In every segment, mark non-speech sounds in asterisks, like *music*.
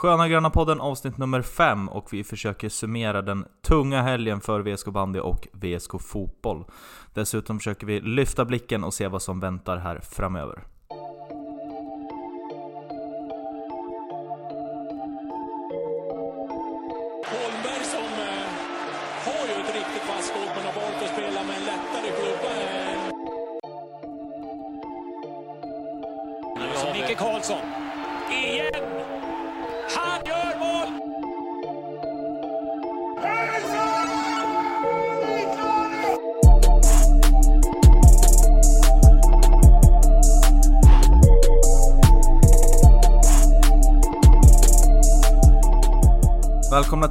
Sköna Gröna podden avsnitt nummer 5 och vi försöker summera den tunga helgen för VSK bandy och VSK fotboll. Dessutom försöker vi lyfta blicken och se vad som väntar här framöver.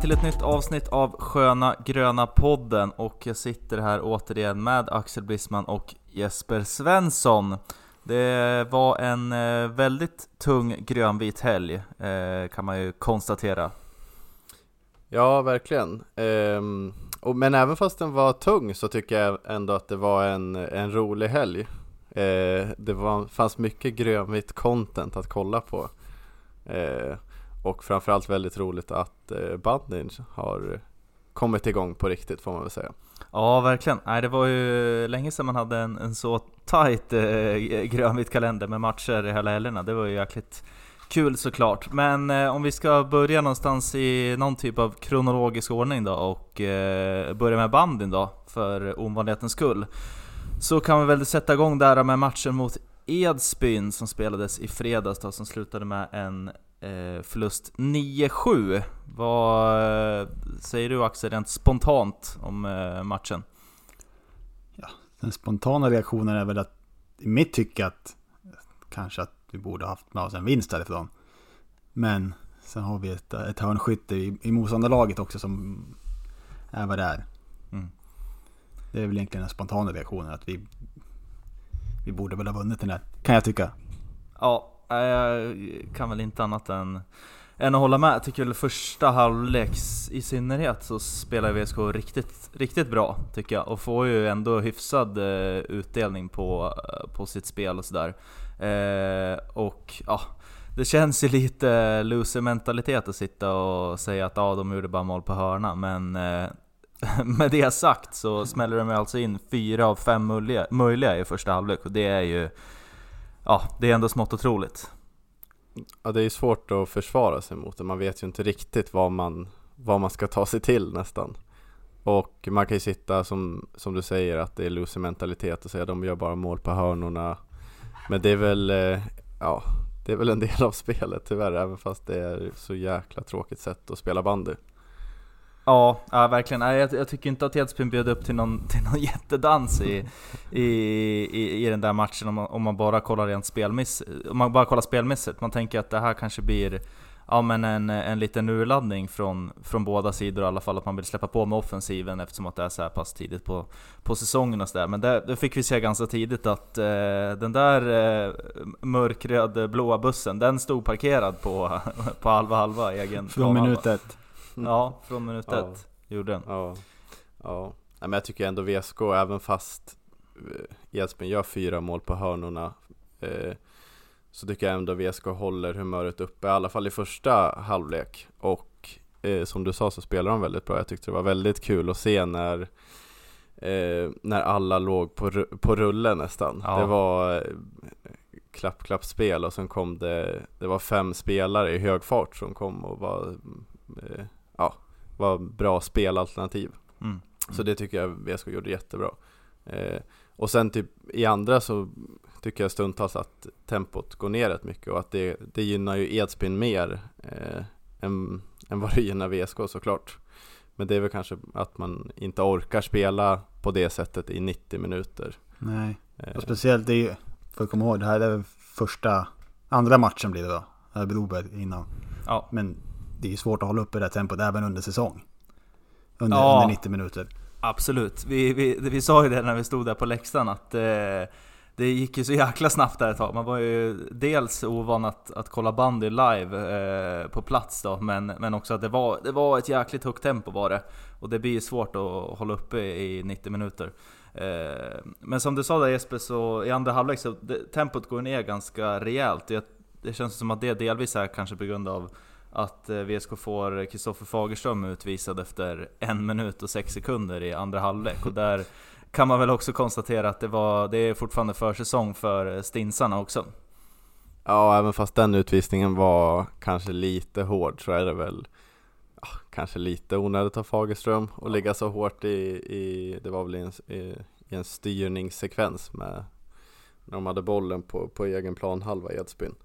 Till ett nytt avsnitt av Sköna Gröna podden och jag sitter här återigen med Axel Brisman och Jesper Svensson. Det var en eh, väldigt tung grönvit helg eh, kan man ju konstatera. Ja, verkligen. Ehm, och, men även fast den var tung så tycker jag ändå att det var en, en rolig helg. Eh, det var, fanns mycket grönvitt content att kolla på och framförallt väldigt roligt att eh, bandyn har kommit igång på riktigt får man väl säga. Ja, verkligen. Nej, det var ju länge sedan man hade en, en så tajt eh, grönvit kalender med matcher i hela helgerna. Det var ju jäkligt kul såklart. Men eh, om vi ska börja någonstans i någon typ av kronologisk ordning då och eh, börja med bandyn då, för ovanlighetens skull. Så kan vi väl sätta igång där med matchen mot Edsbyn som spelades i fredags då, som slutade med en förlust 9-7. Vad eh, säger du Axel rent spontant om eh, matchen? Den spontana reaktionen är väl att i mitt tycke att kanske att vi borde haft med oss en vinst därifrån. Men sen har vi ett, ett hörnskytte i, i motståndarlaget också som är vad det är. Mm. Det är väl egentligen den spontana reaktionen att vi, vi borde väl ha vunnit den där, kan jag tycka. Ja, jag kan väl inte annat än, än att hålla med. Jag tycker väl första halvleks i synnerhet så spelar VSK riktigt, riktigt bra tycker jag och får ju ändå hyfsad eh, utdelning på, eh, på sitt spel och sådär. Eh, och ja, det känns ju lite loser-mentalitet att sitta och säga att ja, de gjorde bara mål på hörna, men eh, *laughs* med det sagt så smäller de alltså in fyra av fem möjliga, möjliga i första halvlek och det är ju Ja, det är ändå smått otroligt. Ja, det är ju svårt att försvara sig mot det. Man vet ju inte riktigt vad man, vad man ska ta sig till nästan. Och man kan ju sitta som, som du säger att det är loser mentalitet och säga de gör bara mål på hörnorna. Men det är väl, eh, ja, det är väl en del av spelet tyvärr, även fast det är så jäkla tråkigt sätt att spela bandy. Ja, ja verkligen. Jag, jag tycker inte att Edsbyn bjöd upp till någon, *laughs* till någon jättedans i, i, i, i den där matchen om man, om man bara kollar rent spelmiss, om man bara kollar spelmässigt. Man tänker att det här kanske blir ja, men en, en liten urladdning från, från båda sidor i alla fall, att man vill släppa på med offensiven eftersom att det är så här pass tidigt på, på säsongen och sådär. Men det, det fick vi se ganska tidigt att eh, den där eh, mörkröd blåa bussen, den stod parkerad på, *laughs* på halva halva egen Från minut ett. Ja, från minut Ja. ett gjorde den. Ja, ja. Nej, men jag tycker ändå VSK, även fast eh, Edsbyn gör fyra mål på hörnorna eh, så tycker jag ändå VSK håller humöret uppe, i alla fall i första halvlek. Och eh, som du sa så spelar de väldigt bra. Jag tyckte det var väldigt kul att se när eh, när alla låg på, på rullen nästan. Ja. Det var eh, klapp, klapp spel och sen kom det, det var fem spelare i hög fart som kom och var, eh, ja, var bra spelalternativ. Mm. Så det tycker jag VSK gjorde jättebra. Eh, och sen typ i andra så tycker jag stundtals att tempot går ner rätt mycket och att det, det gynnar ju Edsbyn mer eh, än, än vad det gynnar VSK såklart. Men det är väl kanske att man inte orkar spela på det sättet i 90 minuter. Nej, Eh, och speciellt det är ju, för att komma ihåg, det här är första, andra matchen blir det då. Det här Broberg innan. Ja. Men det är svårt att hålla uppe det här tempot även under säsong. Under, Ja. under 90 minuter. Absolut. Vi, vi, vi sa ju det när vi stod där på läktaren att eh, det gick ju så jäkla snabbt där ett tag. Man var ju dels ovan att, att kolla bandy live eh, på plats då, men, men också att det var, det var ett jäkligt högt tempo var det. Och det blir ju svårt att hålla uppe i 90 minuter. Eh, men som du sa där Jesper, så i andra halvlek så det, tempot går ner ganska rejält. Det, det känns som att det delvis är kanske på grund av att eh, VSK får Kristoffer Fagerström utvisad efter en minut och sex sekunder i andra halvlek. Och där kan man väl också konstatera att det, var, det är fortfarande försäsong för stinsarna också. Ja, även fast den utvisningen var kanske lite hård så är det väl ja, kanske lite onödigt av Fagerström att ligga så hårt i, i det var väl i en, i, i en styrningssekvens med när de hade bollen på, på egen plan halva Edsbyn.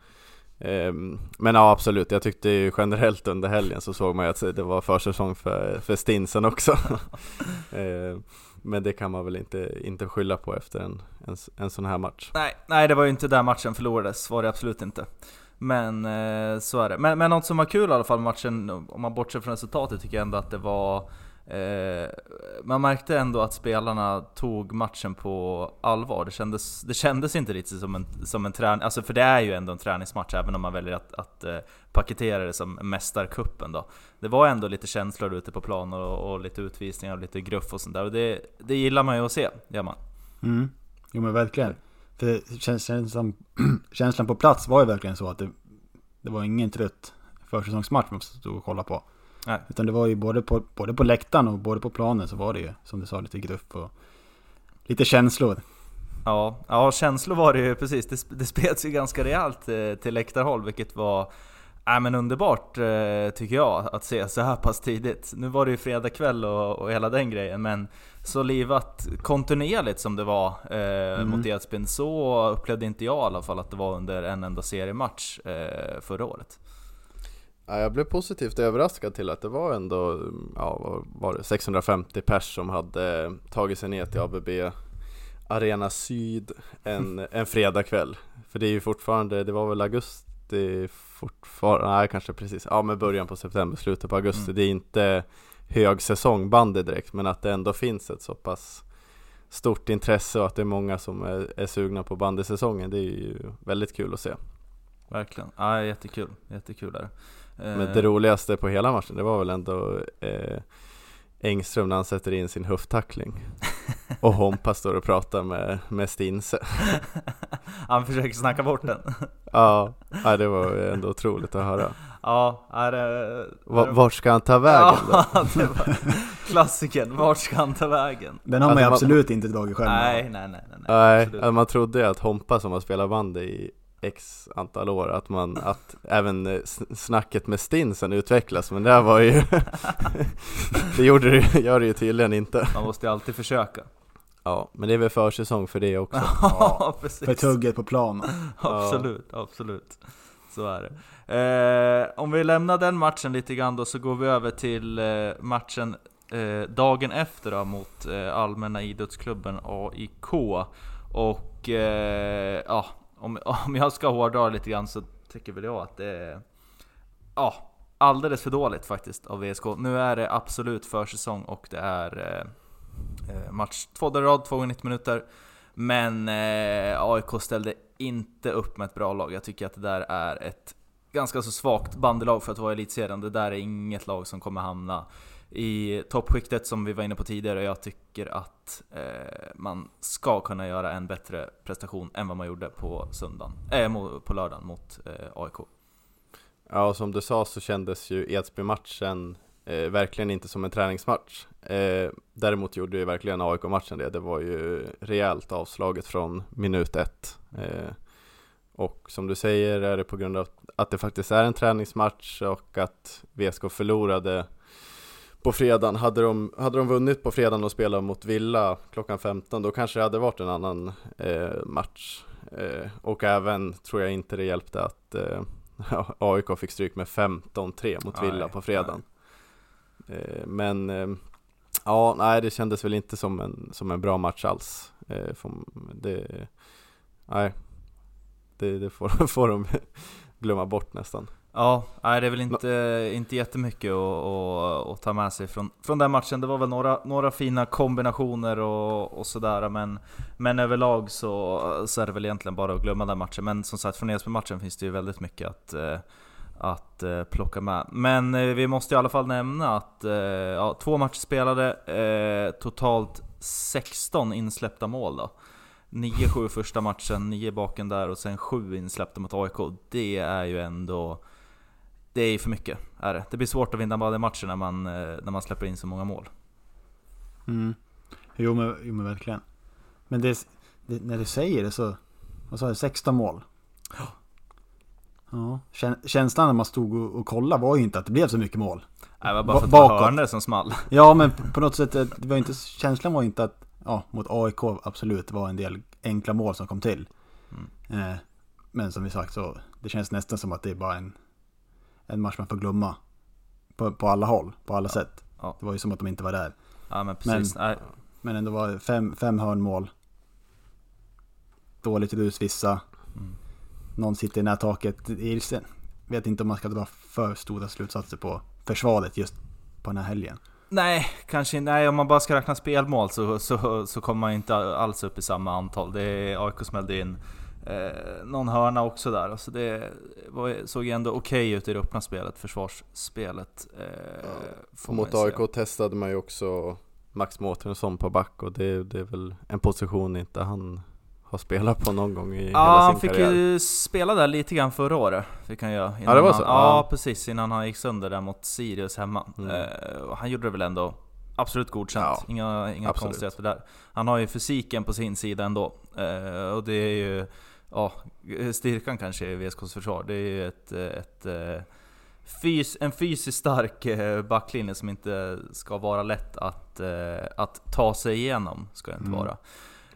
Ehm, men ja absolut, jag tyckte ju generellt under helgen så såg man ju att det var försäsong för, för Stinsen också. *laughs* Ehm, men det kan man väl inte, inte skylla på efter en, en, en sån här match. Nej, nej, det var ju inte där matchen förlorades, var det absolut inte. Men eh, så är det. Men, men något som var kul i alla fall matchen, om man bortser från resultatet, tycker jag ändå att det var Eh, man märkte ändå att spelarna tog matchen på allvar. Det kändes, det kändes inte riktigt som en, som en träning, alltså för det är ju ändå en träningsmatch även om man väljer att, att eh, paketera det som Mästarkuppen då. Det var ändå lite känslor ute på plan och, och lite utvisningar och lite gruff och sånt där. Och det, det gillar man ju att se, gör man. Mm. Jo men verkligen. För känslan, *clears throat* känslan på plats var ju verkligen så att det, det var ingen trött försäsongsmatch man stod och kollade på. Nej. Utan det var ju både på, både på läktaren och både på planen så var det ju som du sa lite gruff och lite känslor. Ja, ja känslor var det ju precis. Det, det spreds ju ganska rejält eh, till läktarhåll vilket var äh, men underbart eh, tycker jag att se så här pass tidigt. Nu var det ju fredag kväll och, och hela den grejen men så livat kontinuerligt som det var eh, mm. mot Edsbyn så upplevde inte jag i alla fall att det var under en enda seriematch eh, förra året. Ja, jag blev positivt överraskad till att det var ändå ja, var det 650 pers som hade tagit sig ner till ABB Arena Syd en, *laughs* en fredagkväll. För det är ju fortfarande, det var väl augusti fortfarande, nej kanske precis, ja men början på september, slutet på augusti. Mm. Det är inte högsäsong bandy direkt, men att det ändå finns ett så pass stort intresse och att det är många som är, är sugna på bandysäsongen. Det är ju väldigt kul att se. Verkligen, ja jättekul, jättekul där. Men det roligaste på hela matchen, det var väl ändå eh, Engström när han sätter in sin höfttackling. *laughs* Och Hompa står och pratar med, med Stinse. *laughs* Han försöker snacka bort den. Ja, det var ändå otroligt att höra. Ja, är det, Va, Vart ska han ta vägen ja, då? *laughs* det var klassiken, vart ska han ta vägen? Den har man ju alltså, absolut man, inte dragit själv. Nej, nej, nej, nej, nej, nej Man trodde ju att Hompa som har spelat bandy i x antal år att man, att även eh, snacket med Stinsen utvecklas men det var ju *laughs* Det gjorde det, gör det ju tydligen inte. Man måste ju alltid försöka. Ja, men det är väl försäsong för det också. *laughs* Ja, precis. För tugget på planen. *laughs* Absolut, absolut. Så är det. Eh, Om vi lämnar den matchen lite grann då så går vi över till eh, matchen eh, dagen efter då, mot eh, Allmänna Idrottsklubben AIK och eh, ja, om, *laughs* om jag ska hårdra lite grann så tycker väl jag att det är ja, alldeles för dåligt faktiskt av VSK. Nu är det absolut försäsong och det är eh, eh match två dagar i rad, två gånger 90 minuter. Men eh, AIK ställde inte upp med ett bra lag. Jag tycker att det där är ett ganska så svagt bandelag för att vara elitserien. Det där är inget lag som kommer hamna i toppskiktet som vi var inne på tidigare. Jag tycker att eh, man ska kunna göra en bättre prestation än vad man gjorde på, söndagen, äh, på lördagen mot eh, AIK. Ja, och som du sa så kändes ju Edsby-matchen eh, verkligen inte som en träningsmatch. Eh, däremot gjorde ju verkligen AIK-matchen det. Det var ju rejält avslaget från minut ett. Eh, och som du säger är det på grund av att det faktiskt är en träningsmatch och att VSK förlorade på fredagen. Hade de, hade de vunnit på fredagen och spelat mot Villa klockan 15 då kanske det hade varit en annan eh, match. Eh, och även tror jag inte det hjälpte att eh, *laughs* AIK fick stryk med 15-3 mot Villa nej, på fredagen. Eh, men eh, ja, nej det kändes väl inte som en, som en bra match alls. Eh, det, nej, det, det får, *laughs* får de *laughs* glömma bort nästan. Ja, nej, det är väl inte, inte jättemycket att, att, att ta med sig från, från den matchen. Det var väl några, några fina kombinationer och, och sådär, men, men överlag så, så är det väl egentligen bara att glömma den matchen. Men som sagt, från Edsbyn-matchen finns det ju väldigt mycket att, eh, att eh, plocka med. Men eh, vi måste i alla fall nämna att ja, två matcher spelade, totalt 16 insläppta mål då. 9-7 första matchen, 9 baken där och sen 7 insläppta mot AIK. Det är ju ändå det är för mycket. Är det. det blir svårt att vinna badematcher när man, eh, när man släpper in så många mål. Mm. Jo, men, jo men verkligen. Men det, det, när du säger det så, vad sa du, 16 mål? Ja. Ja, Kän- känslan när man stod och, och kollade var ju inte att det blev så mycket mål. Det var bara Ba- för att det var hörnor som small. *laughs* Ja, men på, på något sätt, eh, det var inte, känslan var inte att, ja, mot AIK absolut var en del enkla mål som kom till. Mm. Eh, men som vi sagt så, det känns nästan som att det är bara en, en match man får glömma. På, på alla håll, på alla sätt. Ja. Det var ju som att de inte var där. Ja men precis. Nej, Men ändå var fem, fem hörnmål. Dåligt rus vissa. Mm. Någon sitter i nättaket. Ilsen. Vet inte om man ska dra för stora slutsatser på försvaret just på den här helgen. Nej, kanske. Nej, om man bara ska räkna spelmål så, så, så kommer man inte alls upp i samma antal. Det är AIK smällde in eh, någon hörna också där. Alltså det var, såg ju ändå okej ut i det öppna spelet, försvarsspelet. Eh, man Mot. AIK testade man ju också Max Mårtensson på back och det, det är väl en position inte han har spelat på någon gång i Ja, hela han sin fick karriär. ju spela där lite grann förra året. Fick han göra. Ja, det var han, så? Ja, Ja. precis. Innan han gick sönder där mot Sirius hemma. Mm. Eh, han gjorde det väl ändå absolut godkänt. Ja, inga inga absolut. konstigheter där. Han har ju fysiken på sin sida ändå. Eh, och det är ju ja, styrkan kanske i VSKs försvar. Det är ju ett, ett, eh, fys, en fysiskt stark eh, backlinje som inte ska vara lätt att, eh, att ta sig igenom. Ska det inte Mm. vara.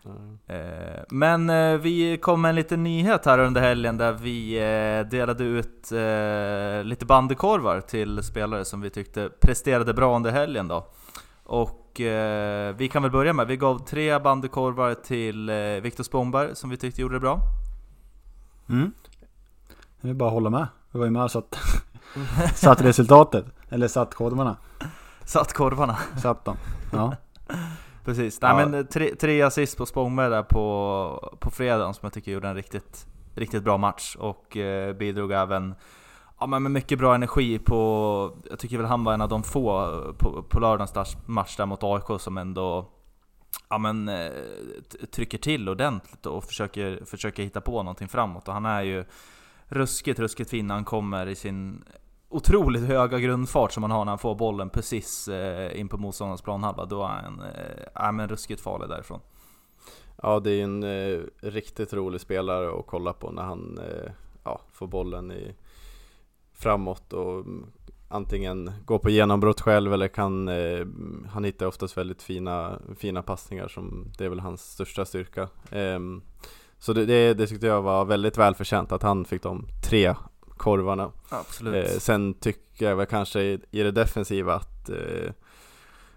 Mm. Eh, Men eh, vi kom med en liten nyhet här under helgen där vi eh, delade ut eh, lite bandekorvar till spelare som vi tyckte presterade bra under helgen då. Och eh, vi kan väl börja med, vi gav tre bandekorvar till eh, Viktor Spångberg som vi tyckte gjorde det bra. Mm. Jag vill bara hålla med. Jag var ju med och satt, *laughs* satt resultatet. Eller satt koderna. Satt korvarna. Satt dem. Ja. *laughs* Precis. Nej Ja. men eh, tre, tre assist på Spångberg där på, på fredagen som jag tycker gjorde en riktigt, riktigt bra match och eh, bidrog även ja, men med mycket bra energi på... Jag tycker väl han var en av de få eh, på, på lördagens match där mot AIK som ändå ja, men, eh, trycker till ordentligt och försöker, försöker hitta på någonting framåt. Och han är ju ruskigt, ruskigt fin när han kommer i sin otroligt höga grundfart som han har när han får bollen precis eh, in på motståndarens planhalva. Då är han ja, men ruskigt farlig därifrån. Ja, det är en eh, riktigt rolig spelare att kolla på när han eh, ja, får bollen i, framåt och antingen går på genombrott själv eller kan eh, Han hittar oftast väldigt fina, fina passningar som det är väl hans största styrka. Ehm, så det, det, det tyckte jag var väldigt välförtjänt att han fick de tre korvarna. Eh, sen tycker jag väl kanske i, i det defensiva att eh,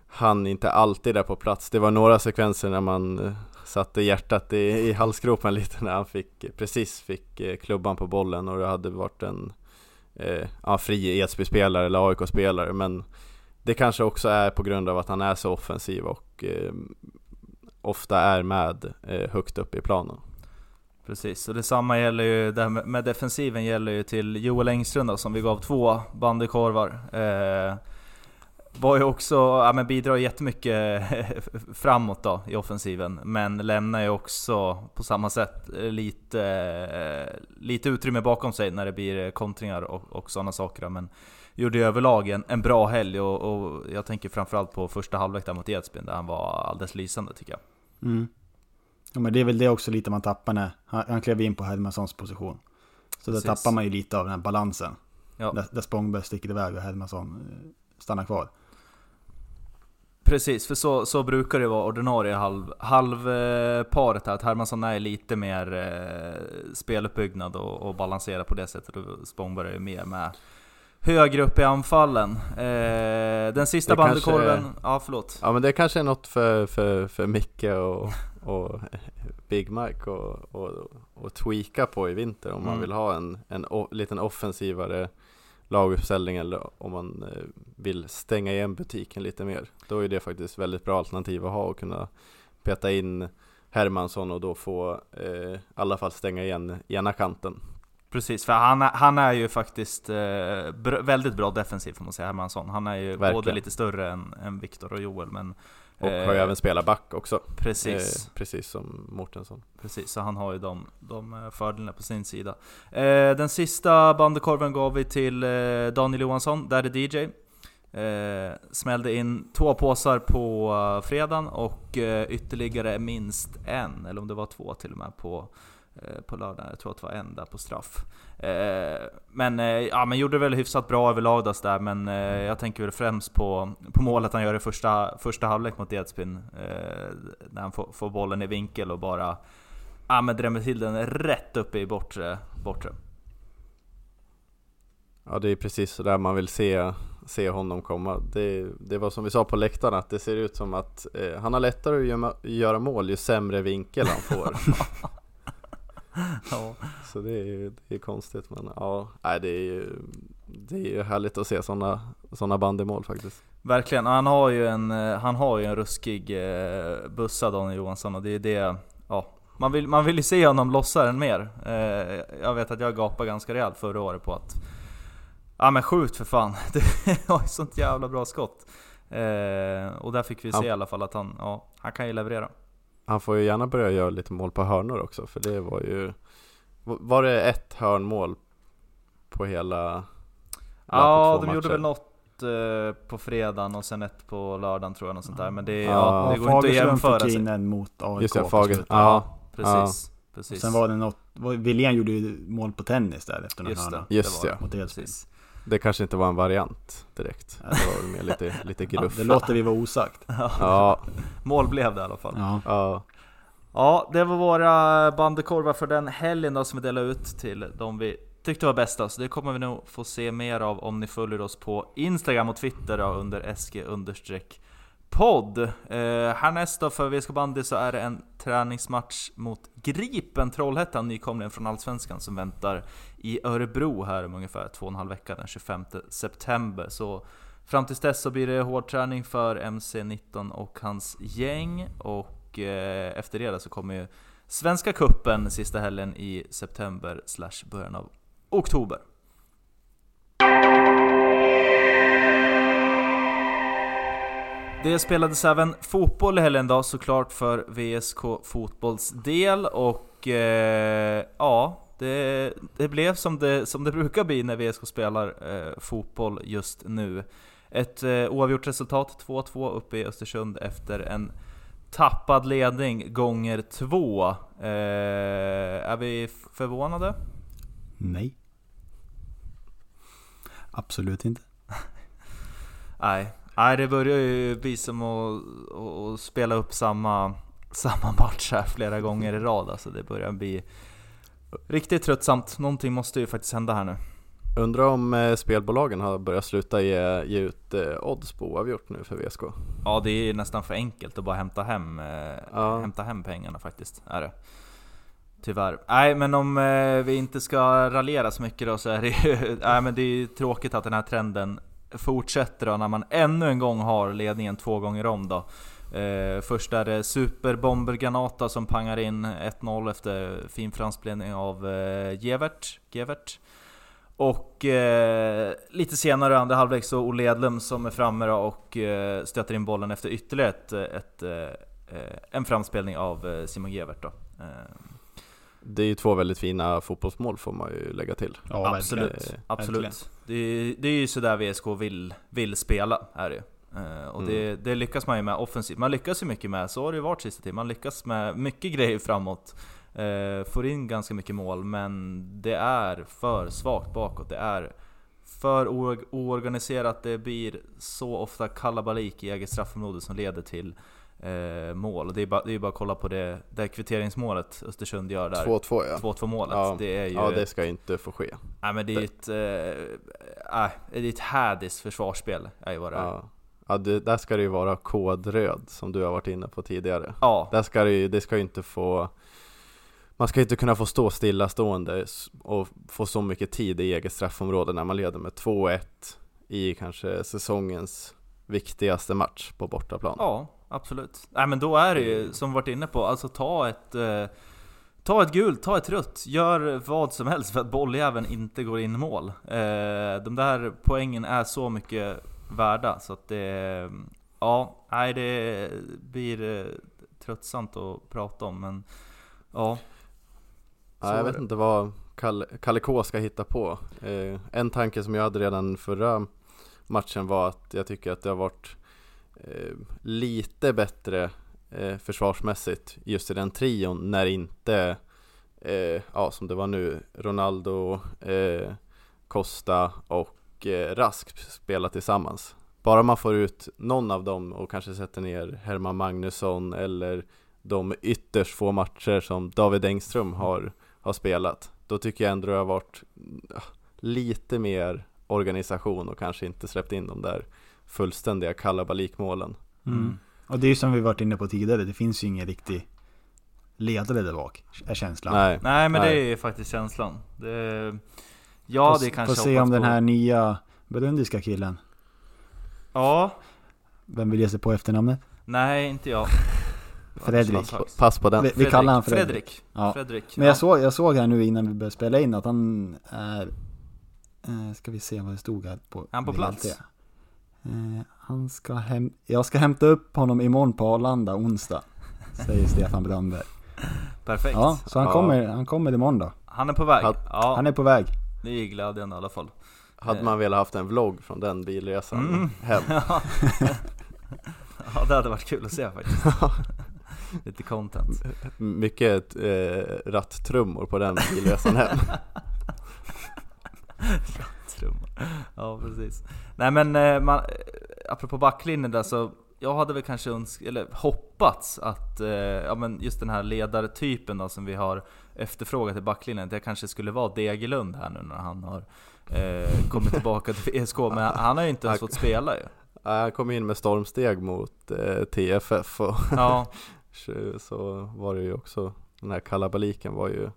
han inte alltid är på plats. Det var några sekvenser när man eh, satte hjärtat i, i halsgropen *laughs* lite när han fick, precis fick eh, klubban på bollen och det hade varit en eh, ja, fri Edsby-spelare eller AIK-spelare men det kanske också är på grund av att han är så offensiv och eh, ofta är med eh, högt upp i planen. Precis, och detsamma gäller ju, det här med, med defensiven gäller ju till Joel Engström då, som vi gav två bandekorvar. Eh, var ju också, ja men bidrar jättemycket *laughs* framåt då i offensiven, men lämnar ju också på samma sätt lite, lite utrymme bakom sig när det blir kontringar och, och sådana saker. Men gjorde ju överlag en, en bra helg och, och jag tänker framförallt på första halvlek där mot Edsbyn där han var alldeles lysande tycker jag. Mm. Ja, men det är väl det också lite man tappar när han, han klev in på Hedmanssons position. Så Precis. där tappar man ju lite av den här balansen. Ja. Där, där Spångberg sticker iväg och Hedmansson eh, stannar kvar. Precis, för så, så brukar det vara ordinarie halv, halvparet här, att Hermansson är lite mer eh, speluppbyggnad och, och balanserar på det sättet och Spångberg är mer med högre upp i anfallen. Eh, den sista är- ja förlåt. Ja men det kanske är något för, för, för Micke och, och *laughs* Big Mike och, och, och tweaka på i vinter om man Mm. vill ha en, en o, liten offensivare laguppställning eller om man eh, vill stänga igen butiken lite mer. Då är det faktiskt väldigt bra alternativ att ha och kunna peta in Hermansson och då få eh, i alla fall stänga igen ena kanten. Precis, för han är, han är ju faktiskt eh, br- väldigt bra defensiv får man säga, Hermansson. Han är ju Verkligen. både lite större än, än Viktor och Joel, men Och har ju Eh, även spelat back också. Precis. Eh, precis som Mårtensson. Precis, så han har ju de, de eh, fördelarna på sin sida. Eh, den sista bandekorven gav vi till eh, Daniel Johansson, där är DJ. Eh, smällde in två påsar på uh, fredagen och ytterligare minst en, eller om det var två till och med på, på lördagen. Jag tror att det var en där på straff. Eh, men, eh, ja, men gjorde väl hyfsat bra överlag där, men eh, jag tänker väl främst på, på målet han gör i första, första halvlek mot Edsbyn. Eh, när han får, får bollen i vinkel och bara ja, men drämmer till den rätt uppe i bortre. bortre. Ja det är precis så där man vill se, se honom komma. Det, det var som vi sa på läktaren att det ser ut som att eh, han har lättare att göra mål ju sämre vinkel han får. *laughs* Ja. så det är, det är konstigt men ja, nej, det är ju det är ju härligt att se sådana såna bandymål faktiskt. Verkligen, han har ju en, han har ju en ruskig eh, bussa Daniel Johansson och det är det, ja, man vill, man vill ju se honom lossa den mer. Eh, jag vet att jag gapade ganska rejält förra året på att Ja men skjut för fan, *laughs* det var ju sånt jävla bra skott. Eh, och där fick vi se Han- i alla fall att han, ja, han kan ju leverera. Han får ju gärna börja göra lite mål på hörnor också för det var ju Var det ett hörnmål på hela Ja, på de gjorde väl något eh, på fredagen och sen ett på lördagen tror jag, något sånt där. Men det, Ja. ja, det går inte att jämföra sig. in mot AIK Just det, Fager, ja, Precis, Och precis. Sen var det något, William gjorde ju mål på tennis där efter någon Just det, hörna. Just det var det. Mot Edsbyn. Det kanske inte var en variant direkt Det var mer lite, lite Ja, gruff det låter vi vara osagt. Ja, *laughs* Mål blev det i alla fall. Ja. ja, Ja, det var våra bandekorvar för den helgen då som vi delade ut till de vi tyckte var bästa. Så det kommer vi nog få se mer av om ni följer oss på Instagram och Twitter då, under SG podd. Eh, härnäst då för VSK Bandy så är det en träningsmatch mot Gripen Trollhättan, nykomlingen från Allsvenskan som väntar i Örebro här om ungefär två och en halv vecka den 25 september. Så fram tills dess så blir det hård träning för MC19 och hans gäng och eh, efter det så kommer ju Svenska Kuppen sista helgen i september slash början av oktober. Det spelades även fotboll i helgen då såklart för VSK Fotbolls del och eh, ja, det, det blev som det, som det brukar bli när VSK spelar eh, fotboll just nu. Ett eh, oavgjort resultat, 2-2 uppe i Östersund efter en tappad ledning gånger två. Eh, är vi förvånade? Nej. Absolut inte. *laughs* Nej, Nej det börjar ju bli som att, att, spela upp samma, samma match här flera gånger i rad. Alltså det börjar bli riktigt tröttsamt. Någonting måste ju faktiskt hända här nu. undrar om eh, spelbolagen har börjat sluta ge, ge ut eh, odds på oavgjort nu för VSK Ja, det är nästan för enkelt att bara hämta hem, eh, Ja. hämta hem pengarna faktiskt. Är det. Tyvärr. Nej, men om eh, vi inte ska raljera så mycket då så är det ju *laughs* nej, men det är ju tråkigt att den här trenden fortsätter då när man ännu en gång har ledningen två gånger om då. Eh, först är det Superbomber Granata som pangar in 1-0 efter fin framspelning av eh, Gevert. Gevert. Och eh, lite senare andra halvlek så Olle Edlum som är framme då och eh, stöter in bollen efter ytterligare ett, ett, eh, eh en framspelning av eh, Simon Gevert då. Eh, Eh, Det är ju två väldigt fina fotbollsmål får man ju lägga till Ja, absolut, verkligen. absolut. Verkligen. Det, är- det är ju sådär VSK vill, vill spela, är det ju. Eh, och det, det lyckas man ju med offensivt. Man lyckas ju mycket med, så har det ju varit sista tiden. Man lyckas med mycket grejer framåt. Eh, får in ganska mycket mål, men det är för svagt bakåt. Det är för oor- oorganiserat. Det blir så ofta kalabalik i eget straffområde som leder till eh, mål. Och det är bara, det är bara att kolla på det, det kvitteringsmålet Östersund gör där. 2-2 ja 2-2 målet. Ja. Det är ju... Ja det ska inte få ske Nej men det är ju ett... Äh, äh, det är ett härdiskt försvarsspel, är vad det är. Ja, ja det, där ska det ju vara kodröd som du har varit inne på tidigare Ja, Där ska det ju, det ska ju inte få Man ska inte kunna få stå stillastående och få så mycket tid i eget straffområde när man leder med 2-1 i kanske säsongens viktigaste match på bortaplan ja, absolut. Nej men då är det ju, som vi varit inne på, alltså ta ett... eh, Ta ett gult, ta ett rött, gör vad som helst för att bolljäveln inte går in i mål. Eh, de där poängen är så mycket värda så att det... ja, nej det blir eh, tröttsamt att prata om men ja. Ja, jag vet inte vad Kalle, Kalle K ska hitta på. Eh, en tanke som jag hade redan förra matchen var att jag tycker att det har varit Eh, lite bättre eh, försvarsmässigt just i den trion när inte, eh, ja som det var nu, Ronaldo, eh, Costa och eh, Rask spelar tillsammans. Bara man får ut någon av dem och kanske sätter ner Herman Magnusson eller de ytterst få matcher som David Engström har, har spelat Då tycker jag ändå det har varit lite mer organisation och kanske inte släppt in de där fullständiga kalabalikmålen Mm. Och det är ju som vi varit inne på tidigare, det finns ju ingen riktig ledare där bak, är känslan. Nej, Nej men Nej. det är faktiskt känslan. Det, ja Får- det kanske Får se om den på. här nya burundiska killen, Ja, vem vill ge sig på efternamnet? nej inte jag. *laughs* Fredrik. pass på den Vi, vi kallar honom Fredrik. Fredrik. Ja. Fredrik. Men jag ja. såg, jag såg här nu innan vi började spela in att han är... Eh, ska vi se vad det stod här på Är han på plats? Eh, han ska hem, jag ska hämta upp honom imorgon på Arlanda onsdag. Säger Stefan Brandberg. Perfekt. Ja, så han, Ja. kommer, han kommer imorgon då. Han är på väg. Han- Ja, Han är på väg. det är glädjande i alla fall. Hade man velat haft en vlogg från den bilresan Mm. hem *laughs* ja, det hade varit kul att se faktiskt. *laughs* Lite content. Mycket eh, ratttrummor på den bilresan hem *laughs* Trummor. *laughs* Ja, precis. Nej men, eh, man, eh, apropå backlinjen där så jag hade väl kanske öns- eller hoppats att eh, ja, men just den här ledartypen då, som vi har efterfrågat i backlinjen, det kanske skulle vara Degerlund här nu när han har eh, kommit tillbaka till VSK, men han har ju inte ens fått spela ju. Han kom in med stormsteg mot eh, TFF och Ja, så- *laughs* så var det ju också Den här kalabaliken var ju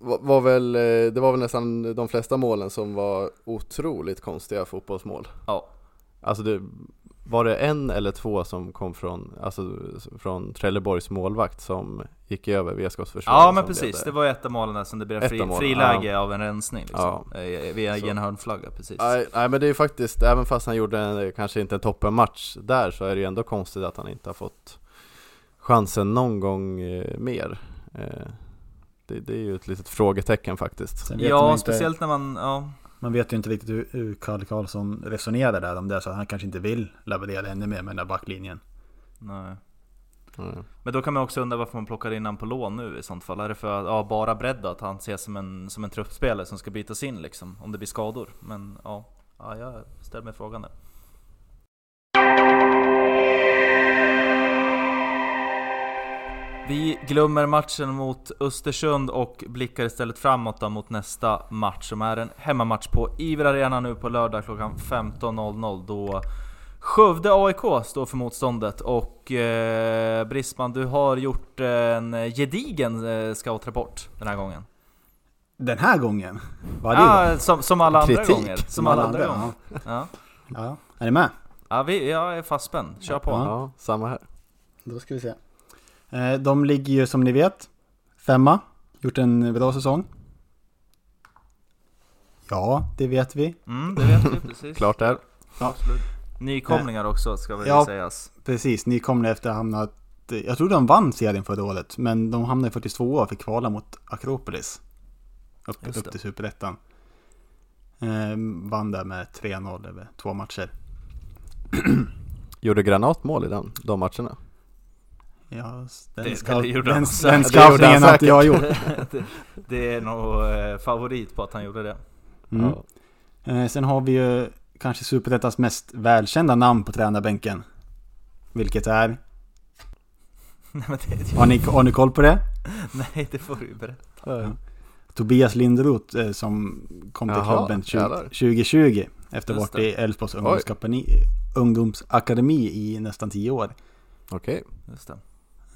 var, väl, eh, det var väl nästan de flesta målen som var otroligt konstiga fotbollsmål ja. Alltså det, var det en eller två som kom från, alltså från Trelleborgs målvakt som gick över VSKs försvar? ja men precis, det var ett av målen där som det blev fri, friläge av en rensning liksom. Ja. Eh, Via Så. en hörnflagga, precis. Nej, nej men det är ju faktiskt, även fast han gjorde en, kanske inte en toppenmatch där så är det ju ändå konstigt att han inte har fått chansen någon gång eh, mer. Det, det är ju ett litet frågetecken faktiskt. Ja, inte, speciellt när man, ja. Man vet ju inte riktigt hur, hur Kalle Karlsson resonerar där om det är så att han kanske inte vill leverera ännu mer med den där backlinjen. Nej. Mm. Men då kan man också undra varför man plockar in han på lån nu i sånt fall. Är det för att, ja, bara bredd att han ses som en, som en truppspelare som ska bytas in liksom, om det blir skador? Men ja, ja jag ställer mig frågan där. Vi glömmer matchen mot Östersund och blickar istället framåt då mot nästa match som är en hemmamatch på Iver Arena nu på lördag klockan 15.00 då Skövde AIK står för motståndet och eh, Brisman, du har gjort en gedigen eh, scoutrapport den här gången. Den här gången? Gång? Ja, som, som alla andra Kritik. gånger. Som alla andra gånger. Ja. Ja. ja. Är ni med? Ja, vi, jag är fastspänd. Kör på. Ja. Ja, samma här. Då ska vi se. Eh, De ligger ju som ni vet femma. Gjort en bra säsong. Ja, det vet vi. Mm, det vet vi precis. *laughs* Klart där. Absolut. Nykomlingar också ska väl Ja. sägas. Precis, kommer efter att ha hamnat... Jag tror de vann serien förra året, men de hamnade i 42 och fick kvala mot Akropolis. Upp, upp till Superettan. Eh, vann där med 3-0 över två matcher. Gjorde Granat mål i den, de matcherna? Ja, den, Det- scout, det den, *laughs* den säkert. scoutningen har inte jag gjort. *laughs* det, det är nog eh, favorit på att han gjorde det. Mm. Ja. Eh, sen har vi ju kanske Superettans mest välkända namn på tränarbänken. Vilket är? *laughs* Nej, men det, Har ni, har ni koll på det? nej, det får du berätta. Tobias Linderoth eh, som kom till Jaha, klubben 20, jävlar. 2020 efter att ha varit i Elfsborgs ungdomsakademi, i nästan 10 år. Okej. Just det.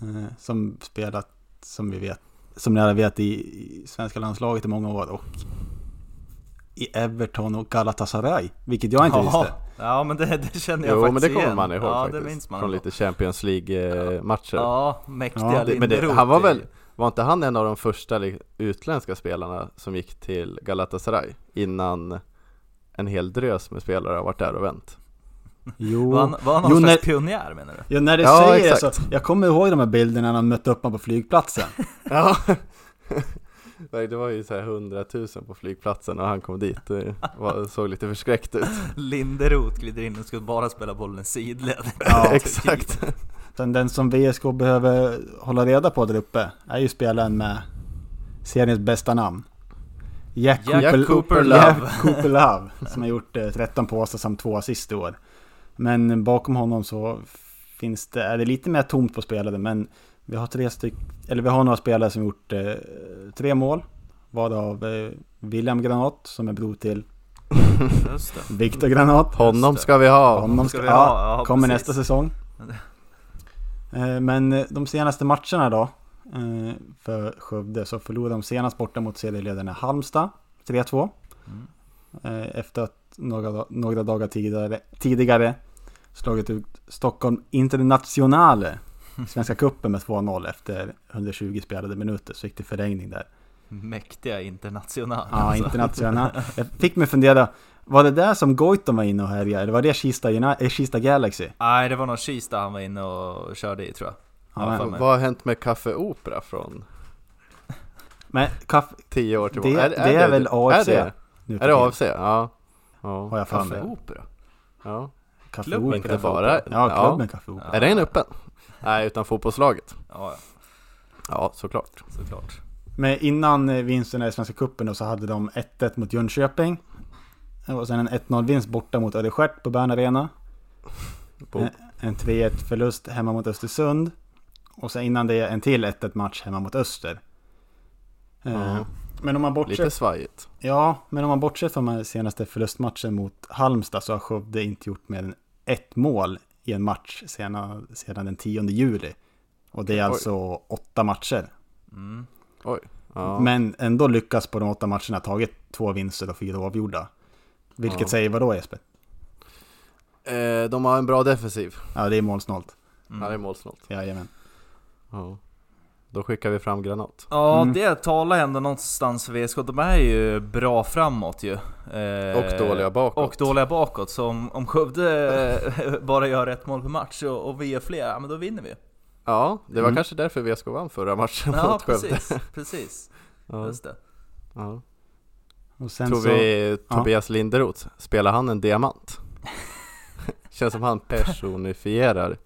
Eh, som spelat, som vi vet, som ni alla vet i, i svenska landslaget i många år och i Everton och Galatasaray, vilket jag inte Jaha. visste. Ja men det, det känner jag Jo men faktiskt det kommer igen. man ihåg ja, faktiskt. det minns man Från lite Champions League-matcher. Ja, mäktiga Ja, det- men det- han var väl- Var inte han en av de första utländska spelarna som gick till Galatasaray innan en hel drös med spelare har varit där och vänt? Jo, Var han, var han någon jo, slags när, pionjär menar du? ja, när du Ja, säger det exakt. så, jag kommer ihåg de här bilderna när han mötte upp mig på flygplatsen. *laughs* Ja. Nej, det var ju så här 100 000 på flygplatsen och han kom dit. Det var, såg lite förskräckt ut. Linderoth glider in och ska bara spela bollen sidled. *laughs* Ja, *laughs* Exakt. Sen den som VSK behöver hålla reda på där uppe är ju spelaren med seriens bästa namn. Jack, Jack Cooper, Cooper Love. Jack Cooper Love, som har gjort eh, 13 påsar samt två assist i år. Men bakom honom så finns det, är det lite mer tomt på spelare, men vi har tre styck, eller vi har några spelare som gjort eh, tre mål. Varav eh, William Granat som är bror till. *laughs* Viktor Granat. Honom ska vi ha. Honom ska ska, vi ja, ha, ja, kommer precis. nästa säsong. *laughs* Eh, Men eh, de senaste matcherna då eh, för Skövde så förlorade de senast borta mot serieledarna Halmstad 3-2. Mm. Eh, Efter att några, några dagar tidigare, tidigare slagit ut Stockholm Internationale i *laughs* Svenska Cupen med 2-0 efter 120 spelade minuter så gick det förlängning där. Mäktiga international. Ja, alltså. international. *laughs* Jag fick mig fundera, var det där som Goitom var inne och härjade? Eller var det Kista, eh, Kista Galaxy? Nej, det var nog Kista han var inne och körde i tror jag. Ja. Vad har hänt med Café Opera från men kaffe, 10 år tillbaka? Det- det är väl AFC Är det, nu är det. AFC? Ja. ja. Har jag för Café. Opera? Ja. Kaffe Klubben Opera. Inte Café bara... Ja, klubben Kaffe Opera. Är den öppen? Nej, utan fotbollslaget. Ja, ja, Ja, såklart. såklart. Men innan eh, vinsten i Svenska Cupen så hade de 1-1 mot Jönköping. Och sen en 1-0-vinst borta mot Ödeshärt på Bern Arena. En, en 3-1 förlust hemma mot Östersund. Och sen innan det en till 1-1 match hemma mot Öster. Ja. Men om man bortser Lite svajigt. Ja, men om man bortser från den senaste förlustmatchen mot Halmstad så har Skövde inte gjort mer än ett mål i en match sedan, sedan den 10 juli. Och det är Oj. alltså åtta matcher. Mm. Ja. Men ändå lyckas på de åtta matcherna tagit två vinster och fyra avgjorda. Vilket Ja. säger vad då Jesper? Eh, de har en bra defensiv. Ja, det är målsnålt. Mm. Ja, det är målsnålt. Jajamän. Ja. Då skickar vi fram Granat. Ja, Mm. det talar ändå någonstans för VSK. De är ju bra framåt ju. Eh, Och dåliga bakåt. Och dåliga bakåt. Så om, om Skövde eh, *laughs* bara gör ett mål per match och, och vi gör fler, ja men då vinner vi. Ja, det var Mm. kanske därför VSK vann förra matchen Ja, mot Skövde. precis. *laughs* precis. Ja. Just det. Ja. Och sen Tror så... vi Tobias Linderoth, spelar han en diamant? *laughs* Känns som han personifierar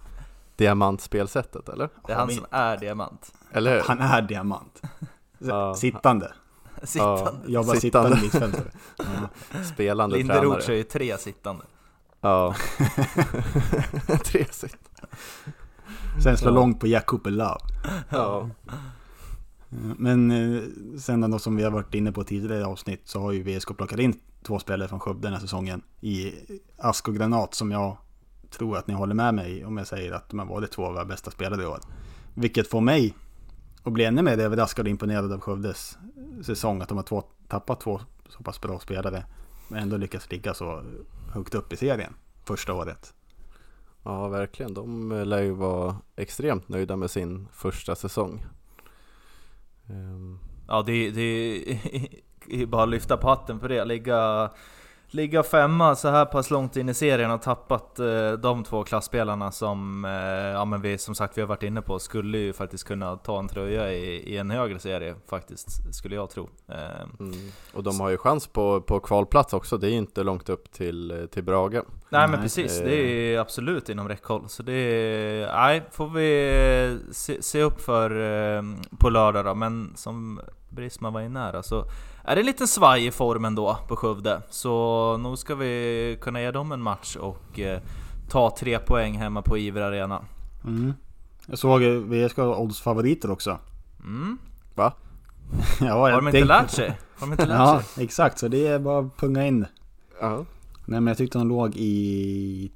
diamantspelsättet, eller? Det är han som är diamant. Eller hur? Han är diamant. Ja. Sittande. Sittande. Jobbar Sittande. sittande mittfältare. Ja. Spelande Linderoth kör tränare. ju tre sittande. Ja. *laughs* Tre sitt. Sen slår Ja. långt på Jakob Love. Ja. Men eh, sen då som vi har varit inne på tidigare avsnitt så har ju VSK plockat in två spelare från Skövde den här säsongen i Ask och Granat som jag tror att ni håller med mig om jag säger att de har varit två av våra bästa spelare i år. Vilket får mig att bli ännu mer överraskad och imponerad av Skövdes säsong. Att de har två, tappat två så pass bra spelare men ändå lyckats ligga så högt upp i serien första året. ja, verkligen. De lär ju vara extremt nöjda med sin första säsong. Ehm, Ja, det, det är *laughs* bara att lyfta på hatten för det. Ligga, ligga femma så här pass långt in i serien och tappat eh, de två klassspelarna som, eh, ja, men vi, som sagt vi har varit inne på, skulle ju faktiskt kunna ta en tröja i, i en högre serie faktiskt, skulle jag tro. Eh, Mm. Och de har ju chans på, på kvalplats också, det är ju inte långt upp till, till Brage. nej men precis, Eh. det är absolut inom räckhåll. Så det är, nej, får vi se, se upp för eh, på lördag då. Men som Brisman var inne här alltså, är det en liten svaj i formen då på Skövde. Så nog ska vi kunna ge dem en match och eh, ta tre poäng hemma på Iver Arena. Mm. Jag såg VSK odds favoriter också. Mm. Va? *laughs* ja, Har de inte lärt sig? Har de inte lärt *laughs* Ja, sig? exakt. Så det är bara att punga in. Ja. Nej men jag tyckte de låg i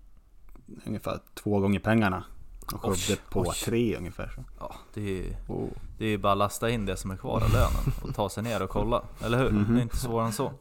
ungefär två gånger pengarna. Och Skövde på oj. tre ungefär. Så. Ja, det är, Oh. det är bara att lasta in det som är kvar av lönen och ta sig ner och kolla. Eller hur? Mhm. Det är inte svårare än så.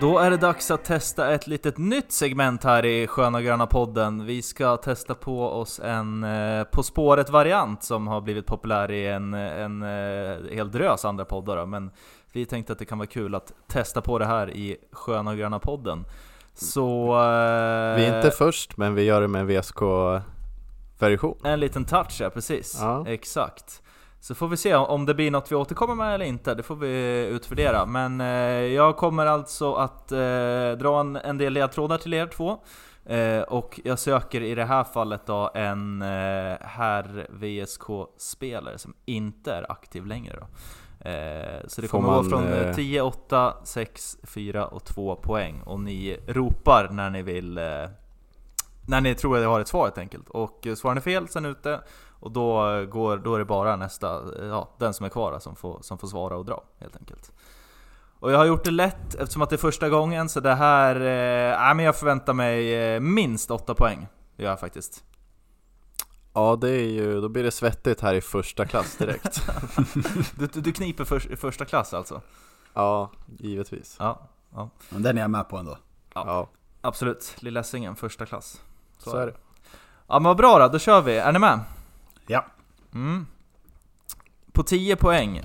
Då är det dags att testa ett litet nytt segment här i Sköna Gröna podden. Vi ska testa på oss en eh, På spåret-variant som har blivit populär i en, en eh, hel drös andra poddar. Då. Men Vi tänkte att det kan vara kul att testa på det här i Sköna Gröna podden. Så... Eh, Vi är inte först, men vi gör det med en VSK-version. En liten touch, ja precis. Ja. Exakt. Så får vi se om det blir något vi återkommer med eller inte, det får vi utvärdera. Men eh, jag kommer alltså att eh, dra en, en del ledtrådar till er två. Eh, och jag söker i det här fallet då en eh, herr VSK-spelare som inte är aktiv längre då. Eh, så det Får kommer gå man, från eh, eh, 10, 8, 6, 4 och 2 poäng. Och ni ropar när ni vill eh, när ni tror att jag har ett svar helt enkelt. Och eh, svarar ni fel sen ute, och då, går, då är det bara nästa, ja, den som är kvar som får, som får svara och dra helt enkelt. Och jag har gjort det lätt eftersom att det är första gången, så det här... Eh, men jag förväntar mig minst 8 poäng. Det gör jag faktiskt. Ja, det är ju, då blir det svettigt här i första klass direkt. *laughs* Du, du, du kniper för, första klass alltså? ja, givetvis. Ja, ja Men den är jag med på ändå. Ja, absolut. Lillessingen, första klass. så är det. Ja men vad bra då, då kör vi. Är ni med? Ja. Mm. På 10 poäng.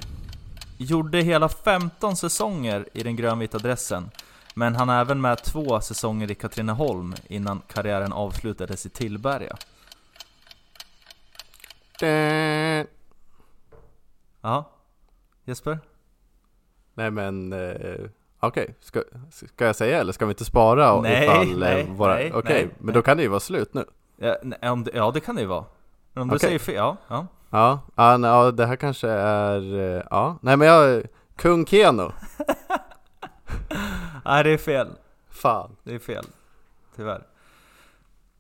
Gjorde hela 15 säsonger i den grönvita dressen. Men han är även med två säsonger i Katrineholm innan karriären avslutades i Tillberga. Ja. Jesper? Nej men, eh, okej, ska, ska jag säga eller ska vi inte spara Nej, ifall eh, nej, våra, nej, okej, nej, men nej. då kan det ju vara slut nu. Ja, om det, ja det kan det ju vara. Men om du Okej. säger fel, ja. ja. Ja, ja, nej, ja, det här kanske är, eh, ja, nej men jag, Kung Keno, *laughs* Nej det är fel. fan. Det är fel. Tyvärr.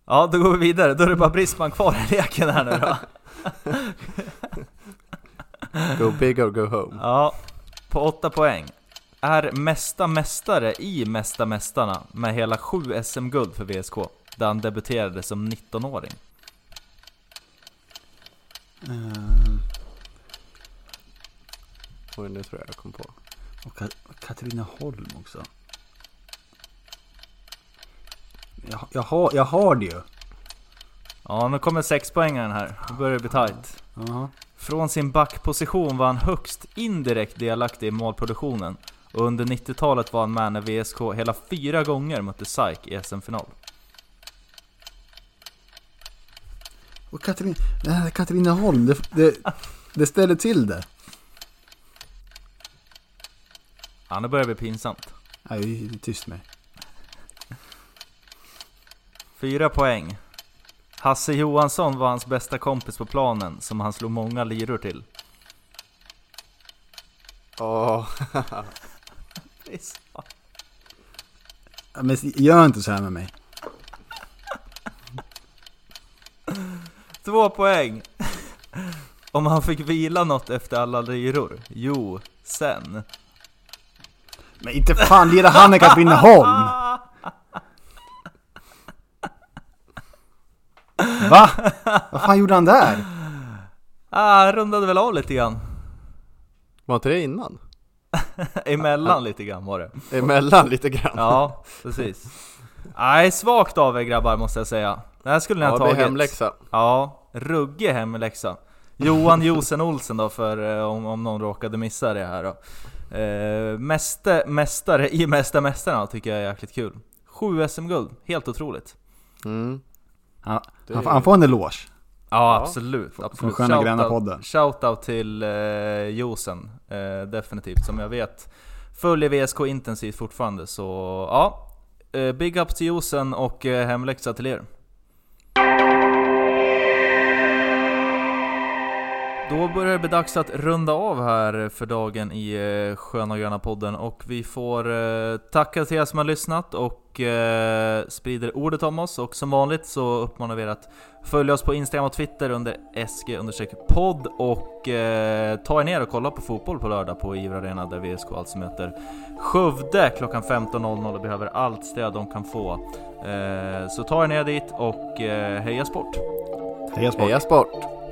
Ja, då går vi vidare. Då är det bara Brisman kvar i leken här nu då. *laughs* *laughs* Go big or go home. Ja, på 8 poäng. Är mesta mästare i Mesta Mästarna med hela 7 SM-guld för VSK, där han debuterade som 19-åring. Ehm, Oj, nu tror jag jag kom på. och Ka- Katrineholm också. Jag, jag, har, jag har det ju. Ja, nu kommer 6 poängaren här. Nu börjar det bli tight. Från sin backposition var han högst indirekt delaktig i målproduktionen. Och under 90-talet var han med när VSK hela fyra gånger mötte SAIK i SM-final. Och Katrin, här Katrineholm, det, det, det ställer till det. Ja, nu börjar det bli pinsamt. Nej, det är tyst med. Fyra poäng. Hasse Johansson var hans bästa kompis på planen, som han slog många liror till. Åh, *laughs* Ja, Men gör inte så här med mig. *laughs* Två poäng! *laughs* Om han fick vila något efter alla liror? Jo, sen. Men inte fan lirar han i Katrineholm! Va? Vad fan gjorde han där? Ah, han rundade väl av lite grann. var inte det innan? *laughs* Emellan lite grann var det. Emellan lite grann. Ja, precis. Nej, svagt av er grabbar måste jag säga. Det här skulle ni ha Ja, det är tagit. hemläxa. Ja, ruggig hemläxa. Johan Josen Olsen då, för eh, om, om någon råkade missa det här då. Eh, mäste, mästare i Mästa Mästarna tycker jag är jäkligt kul. Sju SM-guld, helt otroligt. Mm. Han, Det han, han får en eloge. Ja, Ja, absolut. absolut. Sköna Shoutout- Gröna podden. Shoutout till eh, Josen, eh, definitivt. Som jag vet följer VSK intensivt fortfarande. Så ja, eh, big ups till Josen och eh, hemläxa till er. Då börjar det bli dags att runda av här för dagen i eh, Sköna och Gröna podden och vi får eh, tacka till er som har lyssnat och eh, sprider ordet om oss och som vanligt så uppmanar vi er att följa oss på Instagram och Twitter under sg-podd och ta er ner och kolla på fotboll på lördag på Ivra Arena där VSK alltså möter Skövde klockan 15.00 och behöver allt stöd de kan få. Så ta er ner dit och heja sport! Heja sport. Heja sport!